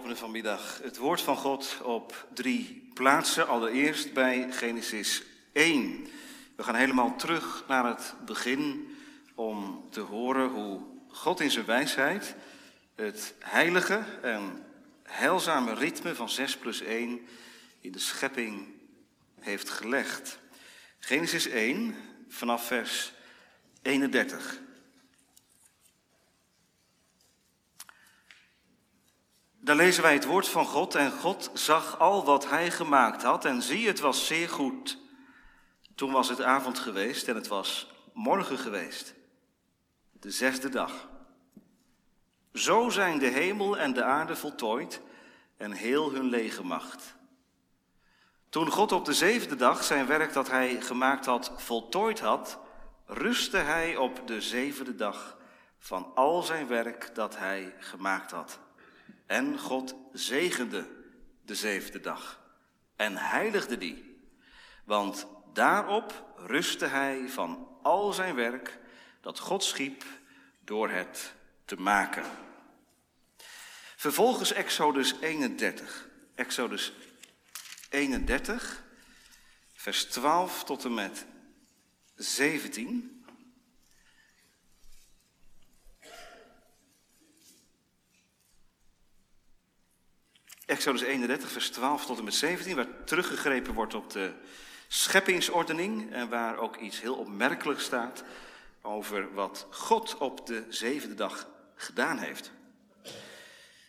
openen vanmiddag het woord van God op drie plaatsen. Allereerst bij Genesis 1. We gaan helemaal terug naar het begin om te horen hoe God in zijn wijsheid het heilige en heilzame ritme van 6 plus 1 in de schepping heeft gelegd. Genesis 1 vanaf vers 31. Daar lezen wij het woord van God en God zag al wat hij gemaakt had en zie, het was zeer goed. Toen was het avond geweest en het was morgen geweest, de zesde dag. Zo zijn de hemel en de aarde voltooid en heel hun legermacht. Toen God op de zevende dag zijn werk dat hij gemaakt had voltooid had, rustte hij op de zevende dag van al zijn werk dat hij gemaakt had. En God zegende de zevende dag en heiligde die. Want daarop rustte hij van al zijn werk dat God schiep door het te maken. Vervolgens Exodus 31. Exodus 31, vers 12 tot en met 17. Exodus 31, vers 12 tot en met 17, waar teruggegrepen wordt op de scheppingsordening en waar ook iets heel opmerkelijks staat over wat God op de zevende dag gedaan heeft.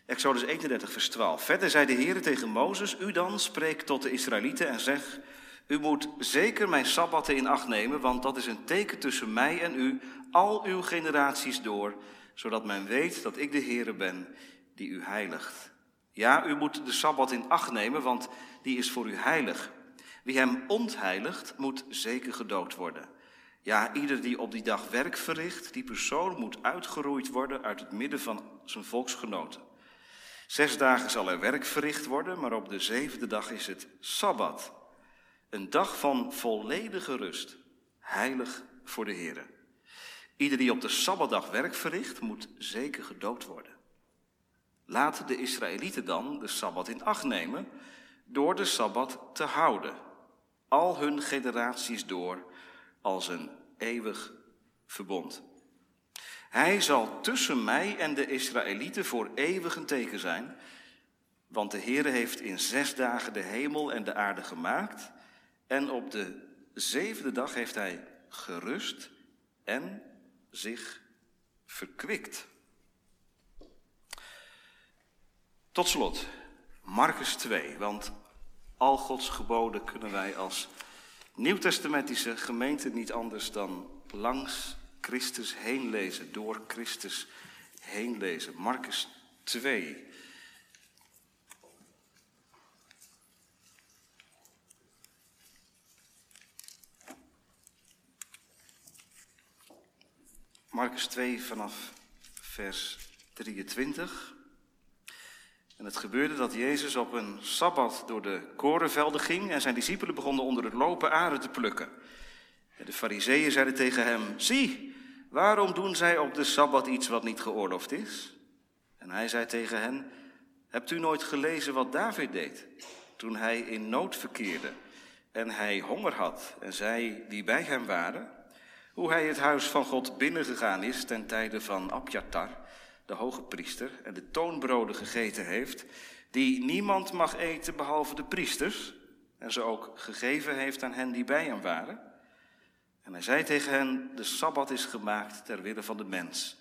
Exodus 31, vers 12. Verder zei de Heer tegen Mozes, u dan spreek tot de Israëlieten en zeg, u moet zeker mijn sabbatten in acht nemen, want dat is een teken tussen mij en u, al uw generaties door, zodat men weet dat ik de Heere ben die u heiligt. Ja, u moet de Sabbat in acht nemen, want die is voor u heilig. Wie hem ontheiligt, moet zeker gedood worden. Ja, ieder die op die dag werk verricht, die persoon moet uitgeroeid worden uit het midden van zijn volksgenoten. Zes dagen zal er werk verricht worden, maar op de zevende dag is het Sabbat. Een dag van volledige rust, heilig voor de Heer. Ieder die op de Sabbatdag werk verricht, moet zeker gedood worden. Laten de Israëlieten dan de Sabbat in acht nemen door de Sabbat te houden, al hun generaties door, als een eeuwig verbond. Hij zal tussen mij en de Israëlieten voor eeuwig een teken zijn, want de Heere heeft in zes dagen de hemel en de aarde gemaakt en op de zevende dag heeft hij gerust en zich verkwikt. Tot slot, Marcus 2, want al Gods geboden kunnen wij als nieuwtestamentische gemeente niet anders dan langs Christus heen lezen, door Christus heen lezen. Marcus 2. Marcus 2 vanaf vers 23. En het gebeurde dat Jezus op een sabbat door de korenvelden ging en zijn discipelen begonnen onder het lopen aren te plukken. En de fariseeën zeiden tegen hem, zie, waarom doen zij op de sabbat iets wat niet geoorloofd is? En hij zei tegen hen, hebt u nooit gelezen wat David deed toen hij in nood verkeerde en hij honger had en zij die bij hem waren? Hoe hij het huis van God binnengegaan is ten tijde van Abjatar de hoge priester, en de toonbroden gegeten heeft, die niemand mag eten behalve de priesters, en ze ook gegeven heeft aan hen die bij hem waren. En hij zei tegen hen, de Sabbat is gemaakt ter wille van de mens,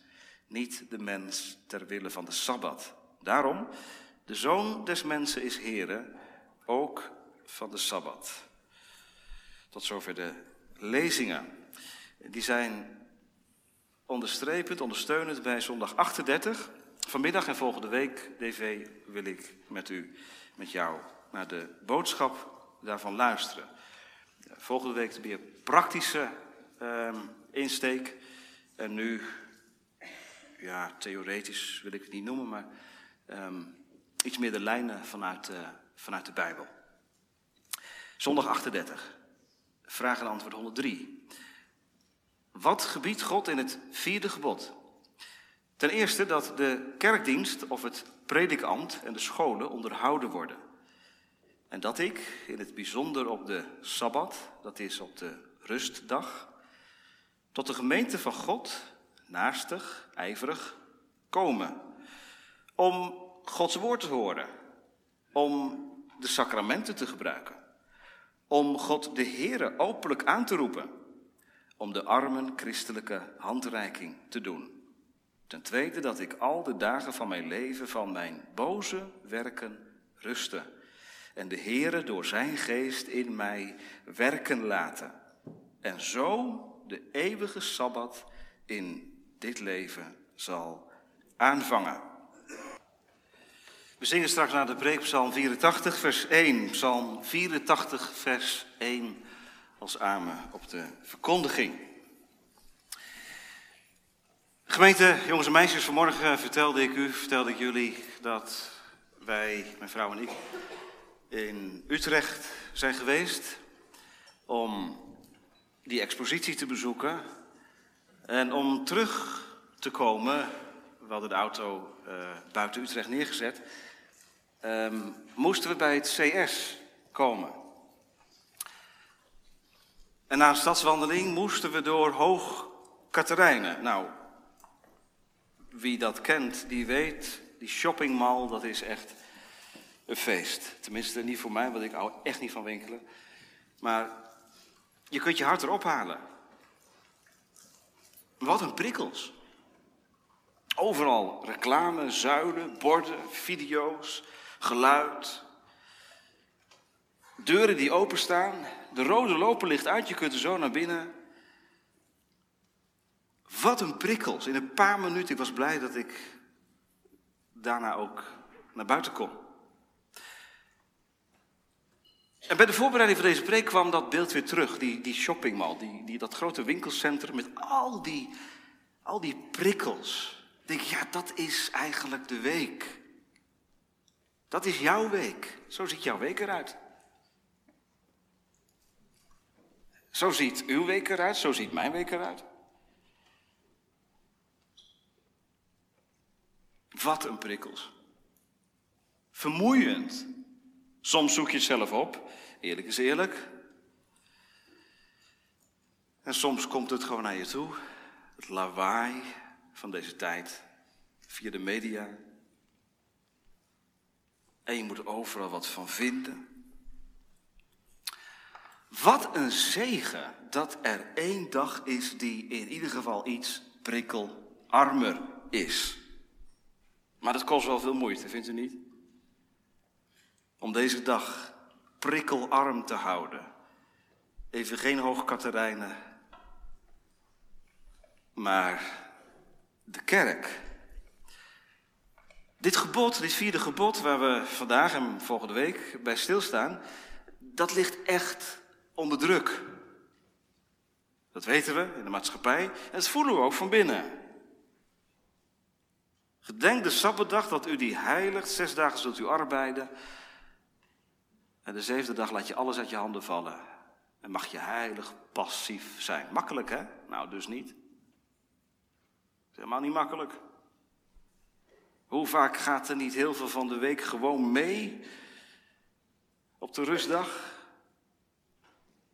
niet de mens ter wille van de Sabbat. Daarom, de Zoon des Mensen is Here, ook van de Sabbat. Tot zover de lezingen. Die zijn onderstrepend, ondersteunend bij zondag 38. Vanmiddag en volgende week, DV, wil ik met u, met jou, naar de boodschap daarvan luisteren. Volgende week weer praktische uh, insteek. En nu, ja, theoretisch wil ik het niet noemen, maar um, iets meer de lijnen vanuit, uh, vanuit de Bijbel. Zondag 38, vraag en antwoord 103. Wat gebiedt God in het vierde gebod? Ten eerste dat de kerkdienst of het predikant en de scholen onderhouden worden. En dat ik, in het bijzonder op de Sabbat, dat is op de rustdag, tot de gemeente van God, naastig, ijverig, komen. Om Gods woord te horen, om de sacramenten te gebruiken, om God de Heere openlijk aan te roepen, om de armen christelijke handreiking te doen. Ten tweede dat ik al de dagen van mijn leven van mijn boze werken ruste en de Heere door zijn geest in mij werken laten. En zo de eeuwige Sabbat in dit leven zal aanvangen. We zingen straks naar de preek Psalm 84, vers 1. Psalm 84, vers 1 als amen op de verkondiging. Gemeente, jongens en meisjes, vanmorgen vertelde ik u, vertelde ik jullie dat wij, mijn vrouw en ik, in Utrecht zijn geweest om die expositie te bezoeken en om terug te komen. We hadden de auto uh, buiten Utrecht neergezet. Um, moesten we bij het CS komen. En na een stadswandeling moesten we door Hoog Katerijnen. Nou, wie dat kent, die weet, die shoppingmall, dat is echt een feest. Tenminste, niet voor mij, want ik hou echt niet van winkelen. Maar je kunt je hart erop halen. Wat een prikkels. Overal reclame, zuilen, borden, video's, geluid. Deuren die openstaan. De rode loper ligt uit, je kunt er zo naar binnen. Wat een prikkels. In een paar minuten, ik was blij dat ik daarna ook naar buiten kon. En bij de voorbereiding van deze preek kwam dat beeld weer terug, die, die shoppingmall, die, die, dat grote winkelcentrum met al die, al die prikkels. Ik denk, ja, dat is eigenlijk de week. Dat is jouw week. Zo ziet jouw week eruit. Zo ziet uw week eruit, zo ziet mijn week eruit. Wat een prikkels. Vermoeiend. Soms zoek je het zelf op. Eerlijk is eerlijk. En soms komt het gewoon naar je toe. Het lawaai van deze tijd. Via de media. En je moet er overal wat van vinden. Wat een zegen dat er één dag is die in ieder geval iets prikkelarmer is. Maar dat kost wel veel moeite, vindt u niet? Om deze dag prikkelarm te houden. Even geen hoogkaterijnen, maar de kerk. Dit gebod, dit vierde gebod waar we vandaag en volgende week bij stilstaan, dat ligt echt onder druk. Dat weten we in de maatschappij en dat voelen we ook van binnen. Gedenk de Sabbatdag dat u die heiligt, zes dagen zult u arbeiden. En de zevende dag laat je alles uit je handen vallen. En mag je heilig passief zijn. Makkelijk hè? Nou, dus niet. is helemaal niet makkelijk. Hoe vaak gaat er niet heel veel van de week gewoon mee op de rustdag?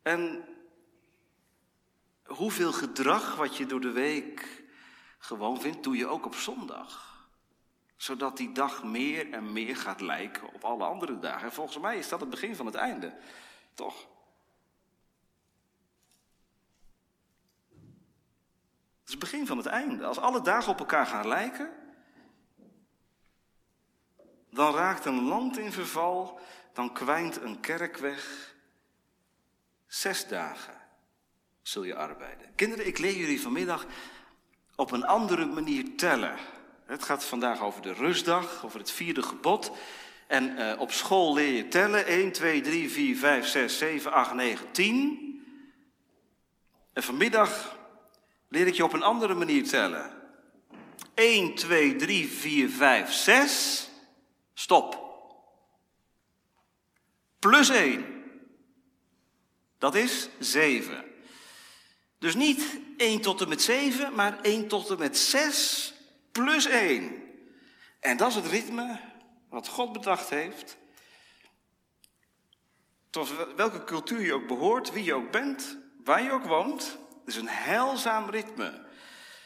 En hoeveel gedrag wat je door de week gewoon vindt, doe je ook op zondag zodat die dag meer en meer gaat lijken op alle andere dagen. En volgens mij is dat het begin van het einde. Toch? Het is het begin van het einde. Als alle dagen op elkaar gaan lijken, dan raakt een land in verval, dan kwijnt een kerk weg. Zes dagen zul je arbeiden. Kinderen, ik leer jullie vanmiddag op een andere manier tellen. Het gaat vandaag over de rustdag, over het vierde gebod. En uh, op school leer je tellen. 1, 2, 3, 4, 5, 6, 7, 8, 9, 10. En vanmiddag leer ik je op een andere manier tellen. 1, 2, 3, 4, 5, 6. Stop. Plus 1. Dat is 7. Dus niet 1 tot en met 7, maar 1 tot en met 6 plus 1. En dat is het ritme wat God bedacht heeft. Tot welke cultuur je ook behoort, wie je ook bent, waar je ook woont. Het is een heilzaam ritme.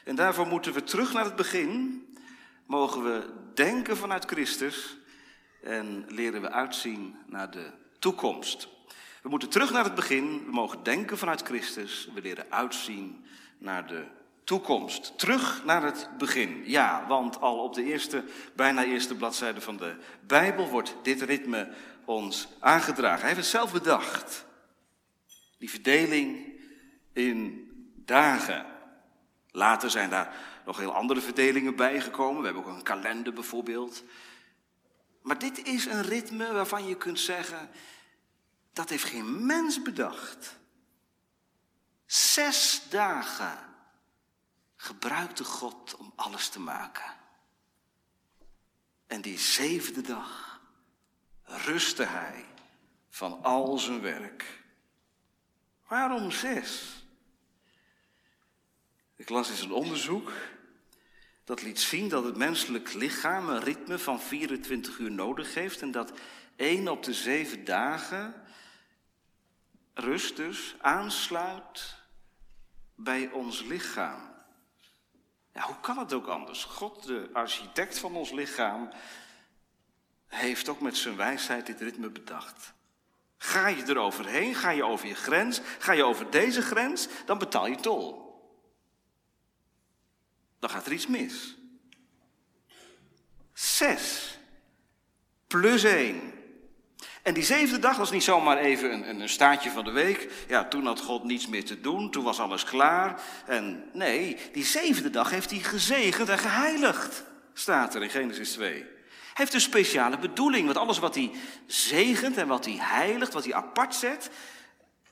En daarvoor moeten we terug naar het begin. Mogen we denken vanuit Christus en leren we uitzien naar de toekomst. We moeten terug naar het begin. We mogen denken vanuit Christus. We leren uitzien naar de toekomst. Terug naar het begin. Ja, want al op de eerste, bijna eerste bladzijde van de Bijbel wordt dit ritme ons aangedragen. Hij heeft het zelf bedacht. Die verdeling in dagen. Later zijn daar nog heel andere verdelingen bijgekomen. We hebben ook een kalender bijvoorbeeld. Maar dit is een ritme waarvan je kunt zeggen, dat heeft geen mens bedacht. Zes dagen gebruikte God om alles te maken. En die zevende dag rustte hij van al zijn werk. Waarom zes? Ik las eens een onderzoek dat liet zien dat het menselijk lichaam een ritme van 24 uur nodig heeft en dat één op de zeven dagen rust dus aansluit bij ons lichaam. Ja, hoe kan het ook anders? God, de architect van ons lichaam, heeft ook met zijn wijsheid dit ritme bedacht. Ga je er overheen, ga je over je grens, ga je over deze grens, dan betaal je tol. Dan gaat er iets mis. Zes plus één en die zevende dag was niet zomaar even een, een, van de week. Ja, toen had God niets meer te doen, toen was alles klaar. En nee, die zevende dag heeft hij gezegend en geheiligd, staat er in Genesis 2. Hij heeft een speciale bedoeling, want alles wat hij zegent en wat hij heiligt, wat hij apart zet,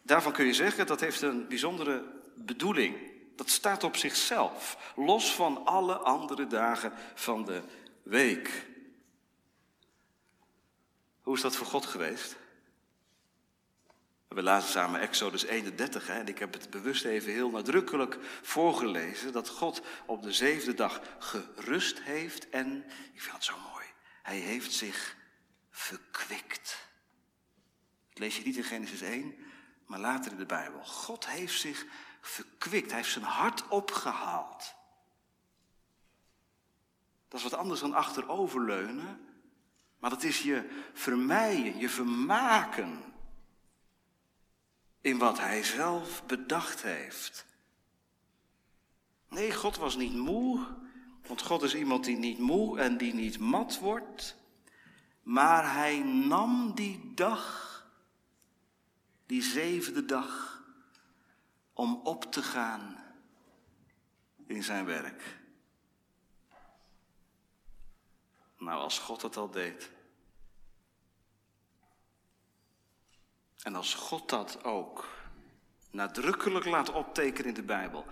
daarvan kun je zeggen dat heeft een bijzondere bedoeling. Dat staat op zichzelf, los van alle andere dagen van de week. Hoe is dat voor God geweest? We lazen samen Exodus 31 hè, en ik heb het bewust even heel nadrukkelijk voorgelezen dat God op de zevende dag gerust heeft en, ik vind het zo mooi, hij heeft zich verkwikt. Dat lees je niet in Genesis 1, maar later in de Bijbel. God heeft zich verkwikt, hij heeft zijn hart opgehaald. Dat is wat anders dan achteroverleunen maar dat is je vermijden, je vermaken in wat hij zelf bedacht heeft. Nee, God was niet moe, want God is iemand die niet moe en die niet mat wordt. Maar hij nam die dag, die zevende dag, om op te gaan in zijn werk. Nou, als God dat al deed. En als God dat ook nadrukkelijk laat optekenen in de Bijbel.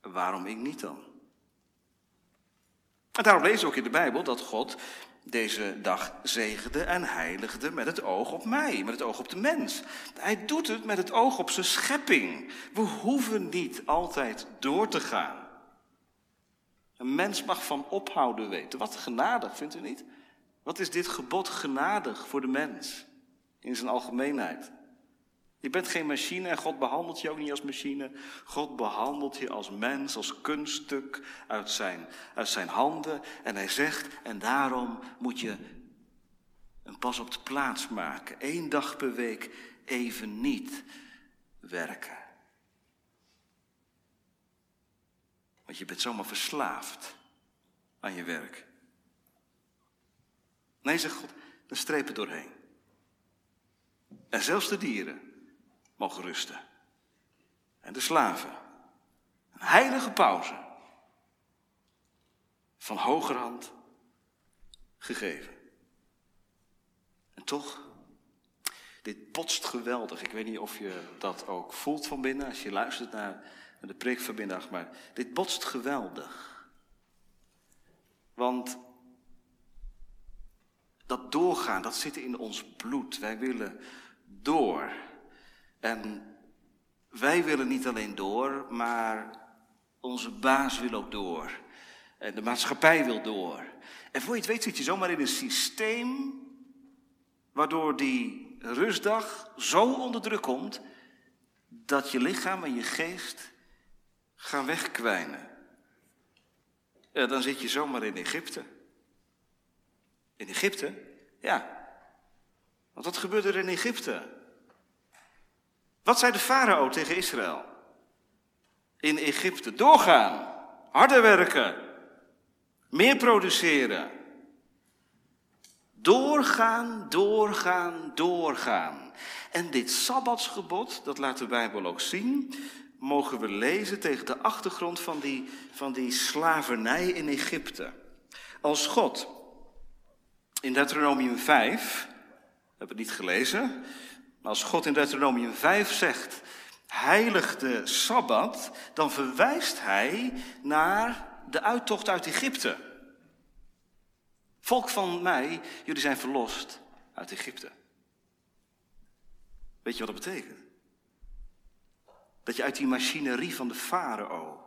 Waarom ik niet dan? En daarom lezen we ook in de Bijbel dat God deze dag zegende en heiligde met het oog op mij, met het oog op de mens. Hij doet het met het oog op zijn schepping. We hoeven niet altijd door te gaan. Een mens mag van ophouden weten. Wat genadig, vindt u niet? Wat is dit gebod genadig voor de mens in zijn algemeenheid? Je bent geen machine en God behandelt je ook niet als machine. God behandelt je als mens, als kunststuk uit zijn, uit zijn handen. En hij zegt, en daarom moet je een pas op de plaats maken. Eén dag per week even niet werken. Want je bent zomaar verslaafd aan je werk. Nee, zegt God, dan strepen doorheen. En zelfs de dieren mogen rusten. En de slaven. Een heilige pauze. Van hogerhand gegeven. En toch, dit botst geweldig. Ik weet niet of je dat ook voelt van binnen als je luistert naar de preek vanmiddag, maar dit botst geweldig. Want dat doorgaan, dat zit in ons bloed. Wij willen door. En wij willen niet alleen door, maar onze baas wil ook door. En de maatschappij wil door. En voor je het weet zit je zomaar in een systeem waardoor die rustdag zo onder druk komt dat je lichaam en je geest gaan wegkwijnen. Ja, dan zit je zomaar in Egypte. In Egypte? Ja. Want wat gebeurde er in Egypte? Wat zei de farao tegen Israël? In Egypte doorgaan, harder werken, meer produceren. Doorgaan, doorgaan, doorgaan. En dit sabbatsgebod, dat laat de Bijbel ook zien, mogen we lezen tegen de achtergrond van die, van die slavernij in Egypte. Als God in Deuteronomium 5, we hebben het niet gelezen, maar als God in Deuteronomium 5 zegt, heilig de Sabbat, dan verwijst hij naar de uittocht uit Egypte. Volk van mij, jullie zijn verlost uit Egypte. Weet je wat dat betekent? Dat je uit die machinerie van de farao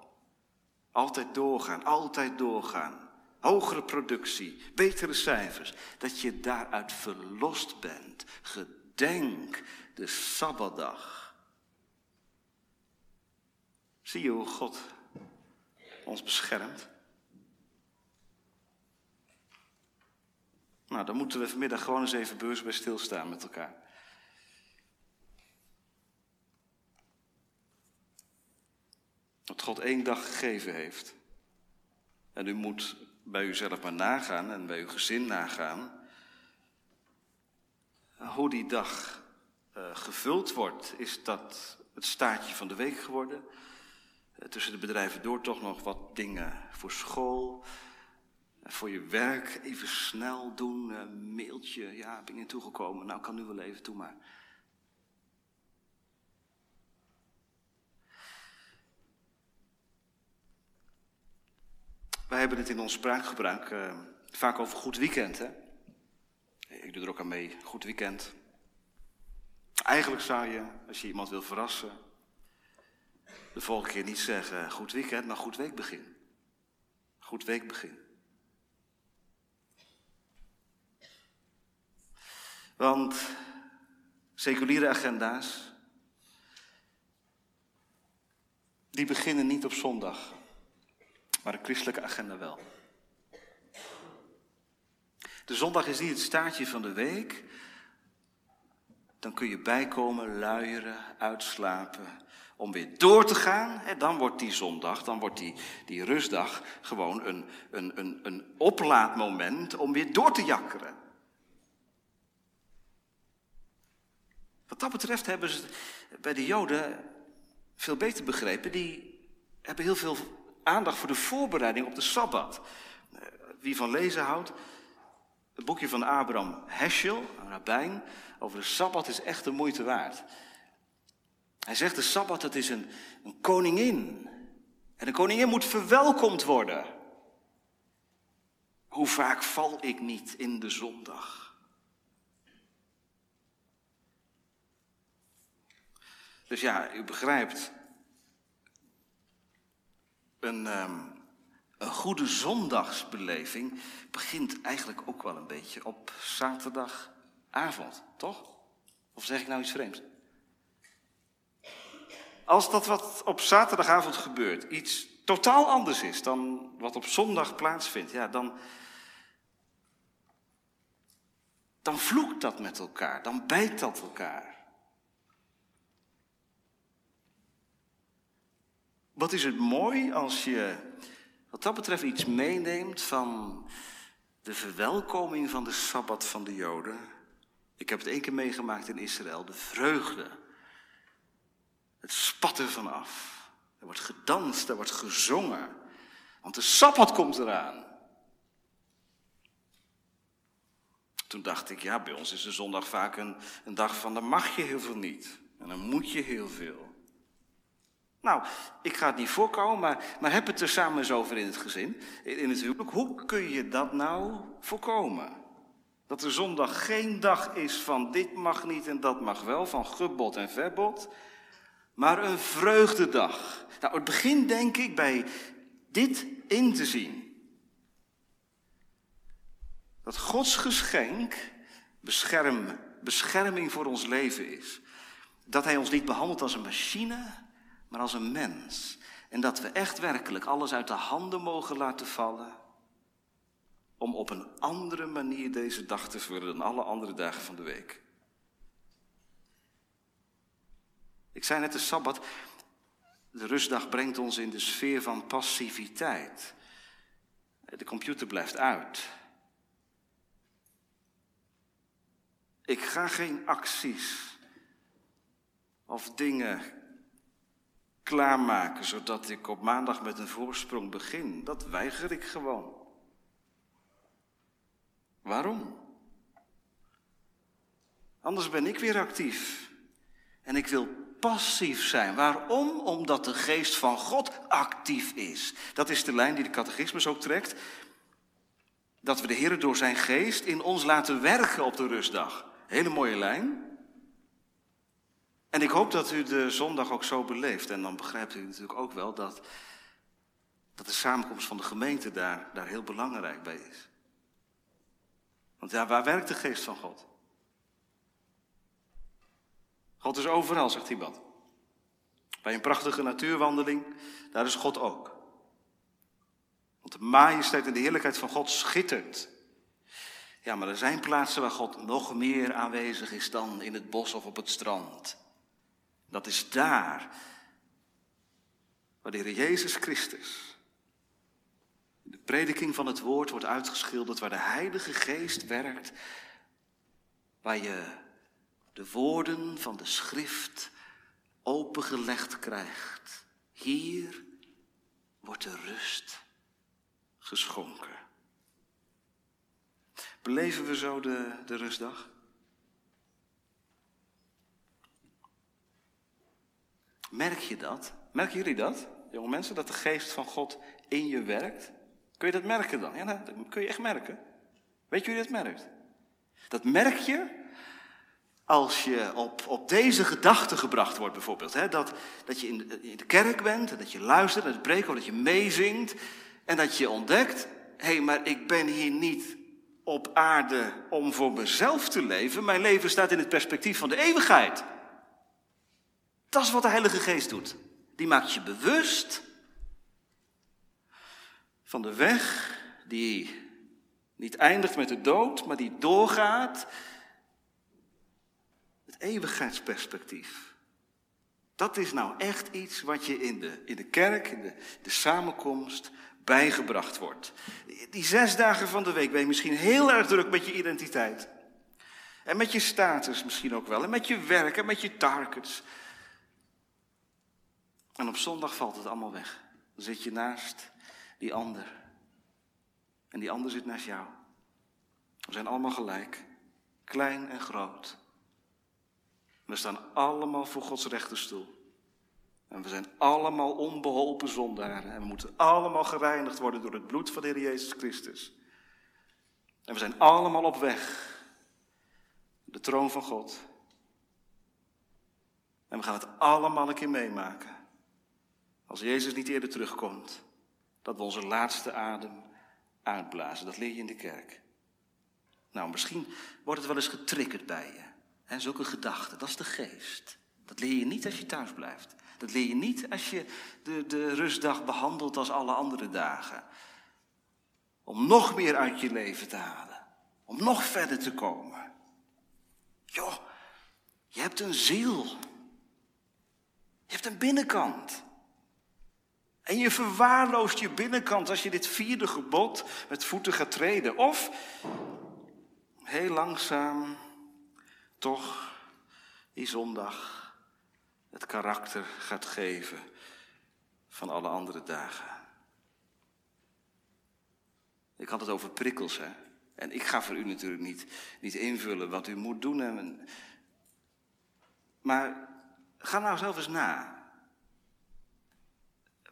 altijd doorgaan, altijd doorgaan. Hogere productie, betere cijfers. Dat je daaruit verlost bent. Gedenk de Sabbatdag. Zie je hoe God ons beschermt? Nou, dan moeten we vanmiddag gewoon eens even beurs bij stilstaan met elkaar. Dat God één dag gegeven heeft. En u moet bij uzelf maar nagaan en bij uw gezin nagaan. Hoe die dag uh, gevuld wordt, is dat het staartje van de week geworden. Uh, tussen de bedrijven door toch nog wat dingen voor school, uh, voor je werk. Even snel doen, mailtje, ja, ben je toegekomen, nou kan nu wel even, toe maar. Wij hebben het in ons spraakgebruik uh, vaak over goed weekend. Hè? Ik doe er ook aan mee, goed weekend. Eigenlijk zou je, als je iemand wil verrassen, de volgende keer niet zeggen goed weekend, maar goed weekbegin. Goed weekbegin. Want seculiere agenda's, die beginnen niet op zondag maar de christelijke agenda wel. De zondag is niet het staartje van de week. Dan kun je bijkomen, luieren, uitslapen, om weer door te gaan. Dan wordt die zondag, dan wordt die, die rustdag gewoon een, een, een, een oplaadmoment om weer door te jakkeren. Wat dat betreft hebben ze bij de Joden veel beter begrepen. Die hebben heel veel aandacht voor de voorbereiding op de Sabbat. Eh, wie van lezen houdt, het boekje van Abraham Heschel, een rabbijn, over de Sabbat is echt de moeite waard. Hij zegt de Sabbat, het is een, een koningin. En de koningin moet verwelkomd worden. Hoe vaak val ik niet in de zondag? Dus ja, u begrijpt, een, um, een goede zondagsbeleving begint eigenlijk ook wel een beetje op zaterdagavond, toch? Of zeg ik nou iets vreemds? Als dat wat op zaterdagavond gebeurt iets totaal anders is dan wat op zondag plaatsvindt, ja, dan, dan vloekt dat met elkaar, dan bijt dat elkaar. Wat is het mooi als je wat dat betreft iets meeneemt van de verwelkoming van de Sabbat van de Joden. Ik heb het één keer meegemaakt in Israël, de vreugde. Het spat er vanaf. Er wordt gedanst, er wordt gezongen. Want de Sabbat komt eraan. Toen dacht ik, ja, bij ons is de zondag vaak een, een dag van dan mag je heel veel niet. En dan moet je heel veel. Nou, ik ga het niet voorkomen, maar, maar heb het er samen eens over in het gezin, in het huwelijk. Hoe kun je dat nou voorkomen? Dat de zondag geen dag is van dit mag niet en dat mag wel, van gebod en verbod, maar een vreugdedag. Nou, het begint denk ik bij dit in te zien. Dat Gods geschenk bescherm, bescherming voor ons leven is. Dat Hij ons niet behandelt als een machine, maar als een mens. En dat we echt werkelijk alles uit de handen mogen laten vallen. Om op een andere manier deze dag te vullen dan alle andere dagen van de week. Ik zei net de Sabbat, de rustdag brengt ons in de sfeer van passiviteit. De computer blijft uit. Ik ga geen acties of dingen klaarmaken zodat ik op maandag met een voorsprong begin. Dat weiger ik gewoon. Waarom? Anders ben ik weer actief. En ik wil passief zijn. Waarom? Omdat de geest van God actief is. Dat is de lijn die de catechismus ook trekt. Dat we de Heer door zijn geest in ons laten werken op de rustdag. Hele mooie lijn. En ik hoop dat u de zondag ook zo beleeft. En dan begrijpt u natuurlijk ook wel dat, dat de samenkomst van de gemeente daar, daar heel belangrijk bij is. Want ja, waar werkt de geest van God? God is overal, zegt iemand. Bij een prachtige natuurwandeling, daar is God ook. Want de majesteit en de heerlijkheid van God schittert. Ja, maar er zijn plaatsen waar God nog meer aanwezig is dan in het bos of op het strand. Dat is daar waar de Heer Jezus Christus de prediking van het woord wordt uitgeschilderd, waar de Heilige Geest werkt, waar je de woorden van de schrift opengelegd krijgt. Hier wordt de rust geschonken. Beleven we zo de, de rustdag? Merk je dat? Merken jullie dat, jonge mensen, dat de geest van God in je werkt? Kun je dat merken dan? Ja, dat kun je echt merken. Weet je hoe je dat merkt? Dat merk je als je op, op deze gedachte gebracht wordt, bijvoorbeeld. Hè? Dat, dat je in de, in de kerk bent, en dat je luistert naar het preken, dat je meezingt. En dat je ontdekt, hé, hey, maar ik ben hier niet op aarde om voor mezelf te leven. Mijn leven staat in het perspectief van de eeuwigheid. Dat is wat de Heilige Geest doet. Die maakt je bewust van de weg die niet eindigt met de dood, maar die doorgaat eeuwigheidsperspectief. Dat is nou echt iets wat je in de, in de kerk, in de, de samenkomst, bijgebracht wordt. Die zes dagen van de week ben je misschien heel erg druk met je identiteit. En met je status misschien ook wel. En met je werk en met je targets. En op zondag valt het allemaal weg. Dan zit je naast die ander. En die ander zit naast jou. We zijn allemaal gelijk. Klein en groot. We staan allemaal voor Gods rechterstoel. En we zijn allemaal onbeholpen zondaren. En we moeten allemaal gereinigd worden door het bloed van de Heer Jezus Christus. En we zijn allemaal op weg. De troon van God. En we gaan het allemaal een keer meemaken. Als Jezus niet eerder terugkomt. Dat we onze laatste adem uitblazen. Dat leer je in de kerk. Nou, misschien wordt het wel eens getriggerd bij je. Zulke gedachten, dat is de geest. Dat leer je niet als je thuis blijft. Dat leer je niet als je de, de rustdag behandelt als alle andere dagen. Om nog meer uit je leven te halen. Om nog verder te komen. Joh, je hebt een ziel. Je hebt een binnenkant. En je verwaarloost je binnenkant als je dit vierde gebod met voeten gaat treden. Of heel langzaam toch die zondag het karakter gaat geven van alle andere dagen. Ik had het over prikkels, hè. En ik ga voor u natuurlijk niet, niet invullen wat u moet doen. En, maar ga nou zelf eens na.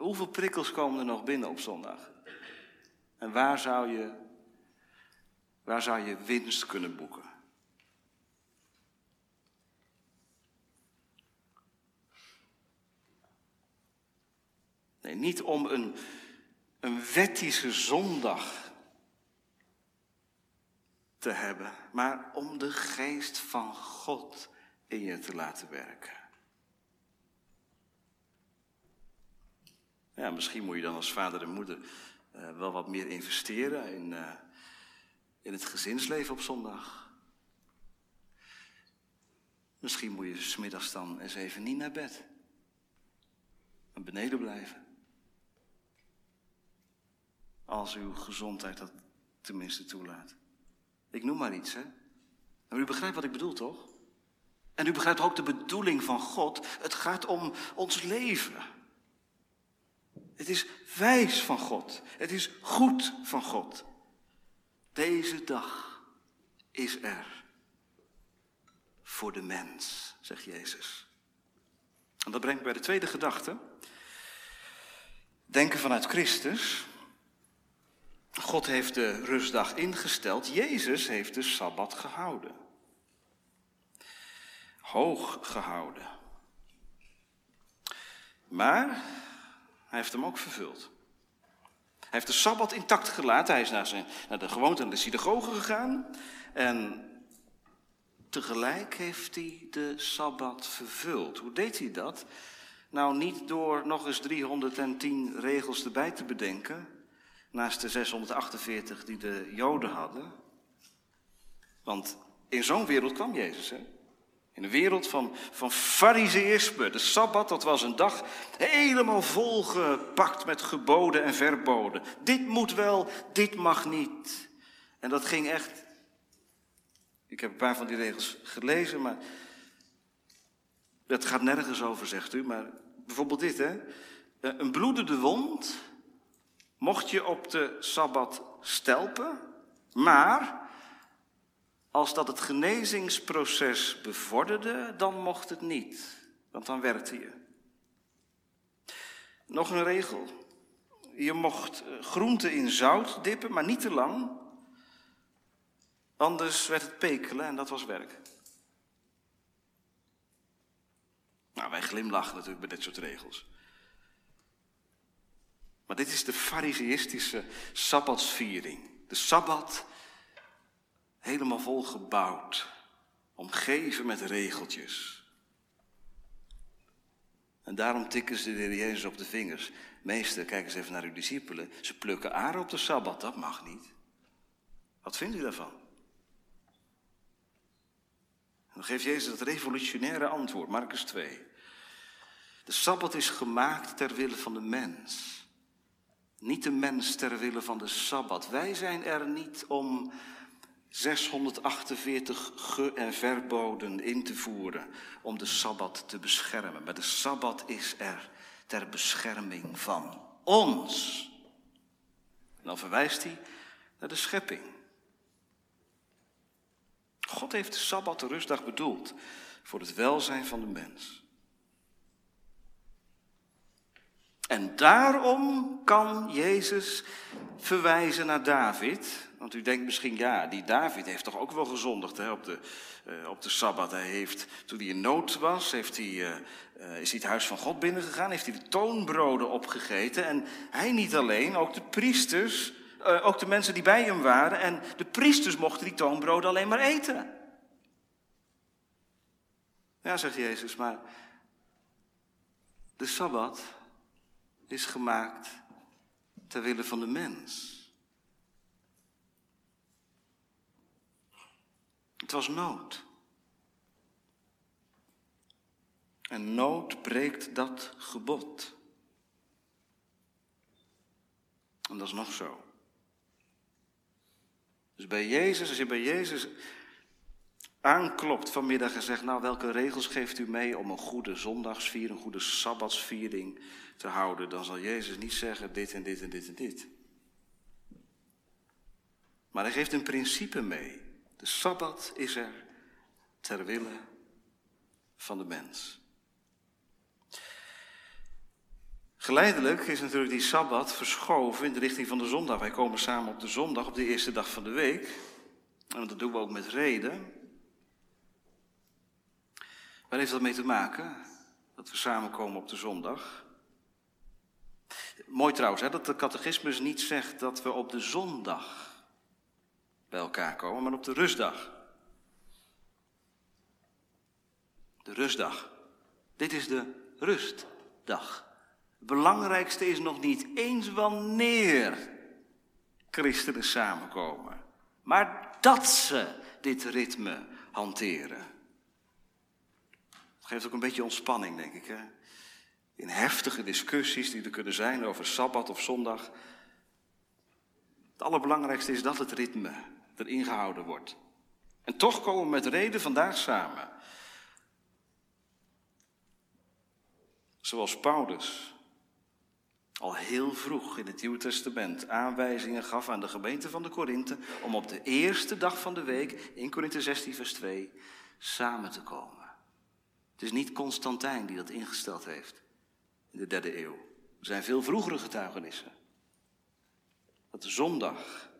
Hoeveel prikkels komen er nog binnen op zondag? En waar zou je, waar zou je winst kunnen boeken? Nee, niet om een, een wettische zondag te hebben, maar om de geest van God in je te laten werken. Ja, misschien moet je dan als vader en moeder uh, wel wat meer investeren in, uh, in het gezinsleven op zondag. Misschien moet je smiddags dan eens even niet naar bed. En beneden blijven. Als uw gezondheid dat tenminste toelaat. Ik noem maar iets, hè. Maar u begrijpt wat ik bedoel, toch? En u begrijpt ook de bedoeling van God. Het gaat om ons leven. Het is wijs van God. Het is goed van God. Deze dag is er voor de mens, zegt Jezus. En dat brengt bij de tweede gedachte. Denken vanuit Christus. God heeft de rustdag ingesteld. Jezus heeft de Sabbat gehouden. Hoog gehouden. Maar hij heeft hem ook vervuld. Hij heeft de Sabbat intact gelaten. Hij is naar, zijn, naar de gewoonte naar de synagoge gegaan. En tegelijk heeft hij de Sabbat vervuld. Hoe deed hij dat? Nou, niet door nog eens 310 regels erbij te bedenken, naast de 648 die de Joden hadden. Want in zo'n wereld kwam Jezus, hè? In een wereld van, van fariseïsme. De Sabbat, dat was een dag helemaal volgepakt met geboden en verboden. Dit moet wel, dit mag niet. En dat ging echt. Ik heb een paar van die regels gelezen, maar. Het gaat nergens over, zegt u. Maar bijvoorbeeld dit, hè. Een bloedende wond mocht je op de Sabbat stelpen, maar als dat het genezingsproces bevorderde, dan mocht het niet, want dan werkte je. Nog een regel. Je mocht eh, groenten in zout dippen, maar niet te lang. Anders werd het pekelen en dat was werk. Nou, wij glimlachen natuurlijk bij dit soort regels. Maar dit is de fariseïstische sabbatsviering. De sabbat helemaal volgebouwd, omgeven met regeltjes. En daarom tikken ze de Jezus op de vingers. Meester, kijk eens even naar uw discipelen. Ze plukken aren op de Sabbat, dat mag niet. Wat vindt u daarvan? En dan geeft Jezus het revolutionaire antwoord, Marcus 2. De Sabbat is gemaakt ter wille van de mens. Niet de mens ter wille van de Sabbat. Wij zijn er niet om 648 ge- en verboden in te voeren om de Sabbat te beschermen. Maar de Sabbat is er ter bescherming van ons. En dan verwijst hij naar de schepping. God heeft de Sabbat, de rustdag, bedoeld voor het welzijn van de mens. En daarom kan Jezus verwijzen naar David. Want u denkt misschien, ja, die David heeft toch ook wel gezondigd hè, op, de, uh, op de Sabbat. Hij heeft, toen hij in nood was, heeft hij, uh, uh, is hij het huis van God binnengegaan, heeft hij de toonbroden opgegeten. En hij niet alleen, ook de priesters, ook de mensen die bij hem waren. En de priesters mochten die toonbroden alleen maar eten. Ja, zegt Jezus, maar de Sabbat is gemaakt ter wille van de mens. Het was nood. En nood breekt dat gebod. En dat is nog zo. Dus bij Jezus, als je bij Jezus aanklopt vanmiddag en zegt, nou welke regels geeft u mee om een goede zondagsviering, een goede sabbatsviering te houden, dan zal Jezus niet zeggen dit en dit en dit en dit. Maar hij geeft een principe mee. De Sabbat is er ter wille van de mens. Geleidelijk is natuurlijk die Sabbat verschoven in de richting van de zondag. Wij komen samen op de zondag, op de eerste dag van de week. En dat doen we ook met reden. Waar heeft dat mee te maken? Dat we samenkomen op de zondag. Mooi trouwens, hè, dat de catechismus niet zegt dat we op de zondag bij elkaar komen, maar op de rustdag. De rustdag. Dit is de rustdag. Het belangrijkste is nog niet eens wanneer christenen samenkomen, maar dat ze dit ritme hanteren. Het geeft ook een beetje ontspanning, denk ik. Hè? In heftige discussies die er kunnen zijn over sabbat of zondag. Het allerbelangrijkste is dat het ritme erin gehouden wordt. En toch komen we met reden vandaag samen. Zoals Paulus al heel vroeg in het Nieuwe Testament aanwijzingen gaf aan de gemeente van de Korinthe om op de eerste dag van de week, in Korinthe 16 vers 2, samen te komen. Het is niet Constantijn die dat ingesteld heeft in de derde eeuw. Er zijn veel vroegere getuigenissen. Dat de zondag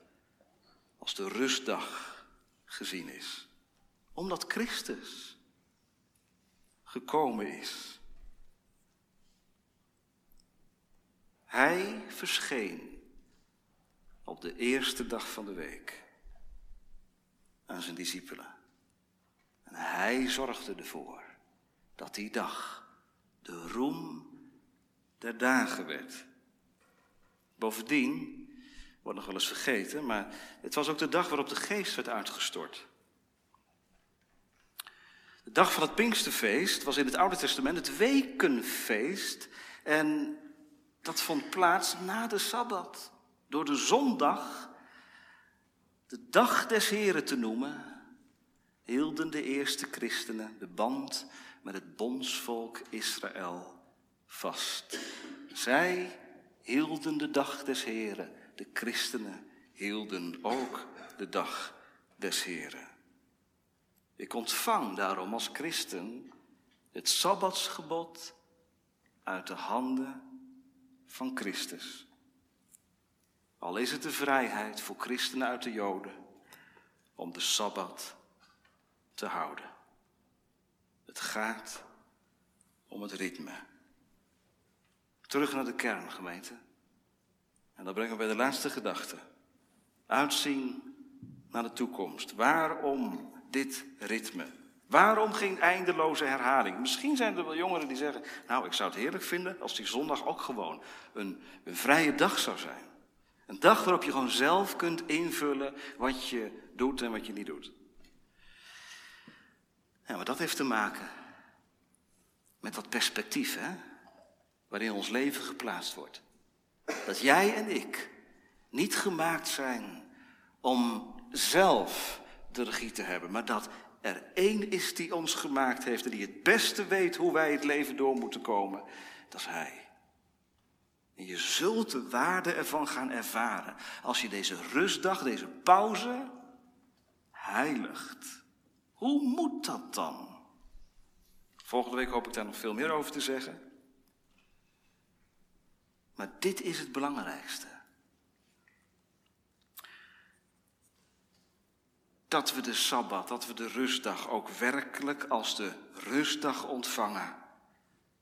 als de rustdag gezien is. Omdat Christus gekomen is. Hij verscheen op de eerste dag van de week aan zijn discipelen. En hij zorgde ervoor dat die dag de roem der dagen werd. Bovendien, wordt nog wel eens vergeten, maar het was ook de dag waarop de geest werd uitgestort. De dag van het Pinksterfeest was in het Oude Testament het wekenfeest. En dat vond plaats na de Sabbat. Door de zondag, de dag des Heren te noemen, hielden de eerste christenen de band met het bondsvolk Israël vast. Zij hielden de dag des Heren. De christenen hielden ook de dag des Heren. Ik ontvang daarom als christen het Sabbatsgebod uit de handen van Christus. Al is het de vrijheid voor christenen uit de Joden om de Sabbat te houden. Het gaat om het ritme. Terug naar de kern, gemeente. En dan brengen we bij de laatste gedachte. Uitzien naar de toekomst. Waarom dit ritme? Waarom geen eindeloze herhaling? Misschien zijn er wel jongeren die zeggen: Nou, ik zou het heerlijk vinden als die zondag ook gewoon een, een vrije dag zou zijn. Een dag waarop je gewoon zelf kunt invullen wat je doet en wat je niet doet. Ja, maar dat heeft te maken met dat perspectief, hè? Waarin ons leven geplaatst wordt. Dat jij en ik niet gemaakt zijn om zelf de regie te hebben, maar dat er één is die ons gemaakt heeft en die het beste weet hoe wij het leven door moeten komen. Dat is Hij. En je zult de waarde ervan gaan ervaren als je deze rustdag, deze pauze, heiligt. Hoe moet dat dan? Volgende week hoop ik daar nog veel meer over te zeggen. Maar dit is het belangrijkste. Dat we de Sabbat, dat we de rustdag ook werkelijk als de rustdag ontvangen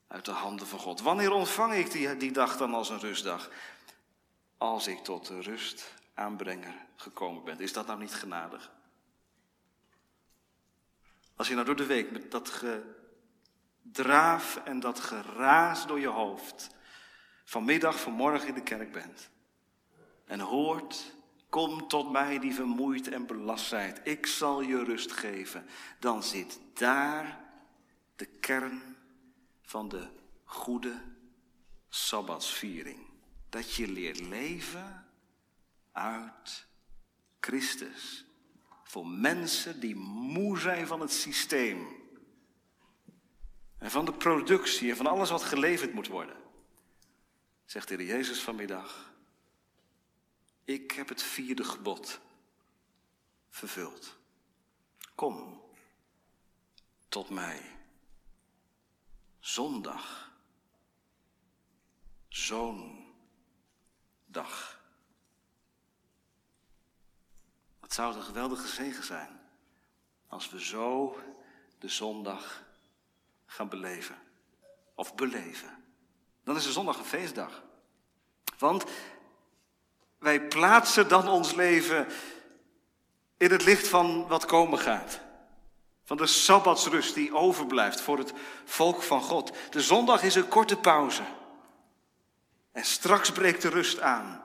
uit de handen van God. Wanneer ontvang ik die, die dag dan als een rustdag? Als ik tot de rust aanbrenger gekomen ben. Is dat nou niet genadig? Als je nou door de week met dat gedraaf en dat geraas door je hoofd vanmiddag, vanmorgen in de kerk bent en hoort, kom tot mij die vermoeid en belast zijt, ik zal je rust geven, dan zit daar de kern van de goede Sabbatsviering. Dat je leert leven uit Christus. Voor mensen die moe zijn van het systeem. En van de productie en van alles wat geleverd moet worden zegt de Heer Jezus vanmiddag, ik heb het vierde gebod vervuld. Kom tot mij. Zondag. Zo'n dag. Het zou een geweldige zegen zijn als we zo de zondag gaan beleven. Of beleven. Dan is de zondag een feestdag. Want wij plaatsen dan ons leven In het licht van wat komen gaat. Van de sabbatsrust die overblijft voor het volk van God. De zondag is een korte pauze. En straks breekt de rust aan,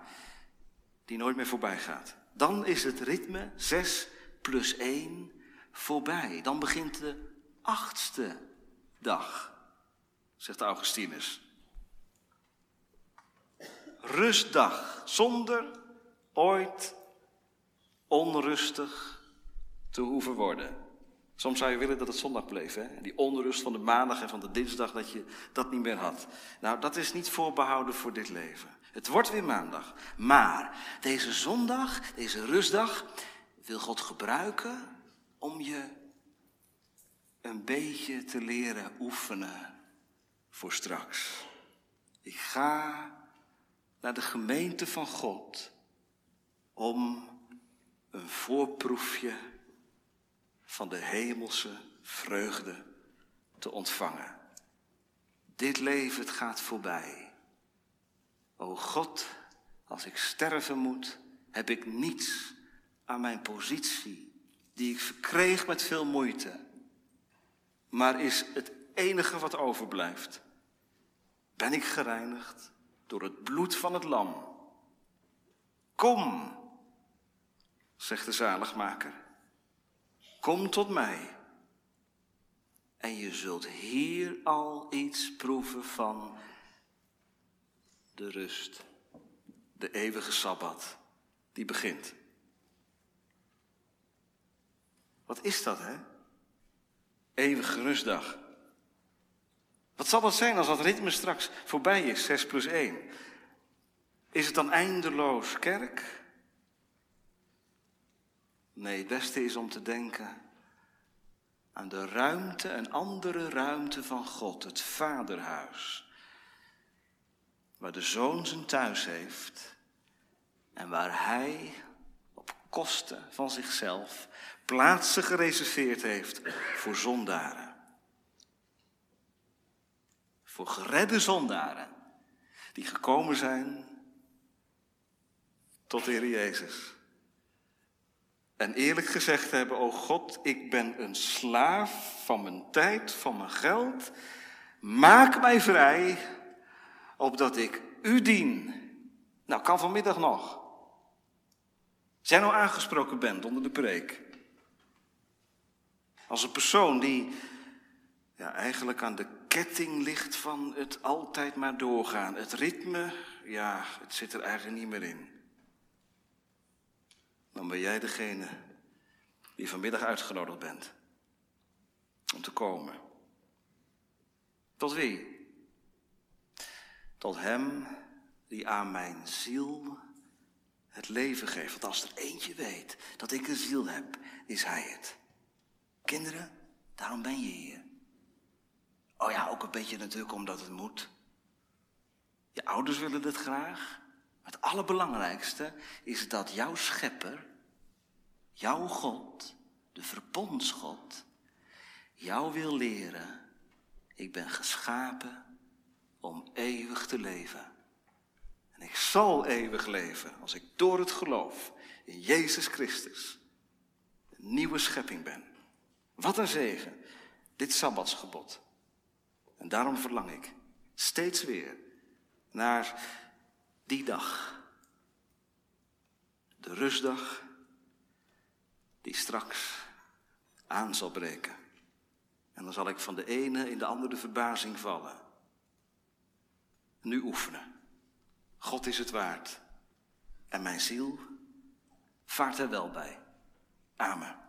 die nooit meer voorbij gaat. Dan is het ritme 6 plus 1 voorbij. Dan begint de achtste dag, zegt Augustinus. Rustdag, zonder ooit onrustig te hoeven worden. Soms zou je willen dat het zondag bleef. Hè? Die onrust van de maandag en van de dinsdag, dat je dat niet meer had. Nou, dat is niet voorbehouden voor dit leven. Het wordt weer maandag. Maar deze zondag, deze rustdag, wil God gebruiken om je een beetje te leren oefenen voor straks. Ik ga naar de gemeente van God om een voorproefje van de hemelse vreugde te ontvangen. Dit leven het gaat voorbij. O God, als ik sterven moet, heb ik niets aan mijn positie, die ik verkreeg met veel moeite, maar is het enige wat overblijft. Ben ik gereinigd door het bloed van het lam. Kom, zegt de zaligmaker. Kom tot mij. En je zult hier al iets proeven van de rust, de eeuwige sabbat, die begint. Wat is dat, hè? Eeuwige rustdag. Wat zal dat zijn als dat ritme straks voorbij is, 6 plus 1? Is het dan eindeloos kerk? Nee, het beste is om te denken aan de ruimte, een andere ruimte van God, het vaderhuis. Waar de zoon zijn thuis heeft en waar hij op kosten van zichzelf plaatsen gereserveerd heeft voor zondaren. Voor geredde zondaren die gekomen zijn tot de Heer Jezus. En eerlijk gezegd hebben, o God, ik ben een slaaf van mijn tijd, van mijn geld. Maak mij vrij, opdat ik u dien. Nou, kan vanmiddag nog. Jij nou aangesproken bent onder de preek. Als een persoon die ja, eigenlijk aan de ketting ligt van het altijd maar doorgaan. Het ritme, ja, het zit er eigenlijk niet meer in dan ben jij degene die vanmiddag uitgenodigd bent om te komen. Tot wie? Tot Hem die aan mijn ziel het leven geeft. Want als er eentje weet dat ik een ziel heb, is Hij het. Kinderen, daarom ben je hier. Oh ja, ook een beetje natuurlijk omdat het moet. Je ouders willen het graag. Het allerbelangrijkste is dat jouw schepper, jouw God, de verbondsgod, jou wil leren. Ik ben geschapen om eeuwig te leven. En ik zal eeuwig leven als ik door het geloof in Jezus Christus een nieuwe schepping ben. Wat een zegen, dit Sabbatsgebod. En daarom verlang ik steeds weer naar die dag, de rustdag, die straks aan zal breken. En dan zal ik van de ene in de andere verbazing vallen. Nu oefenen. God is het waard. En mijn ziel vaart er wel bij. Amen.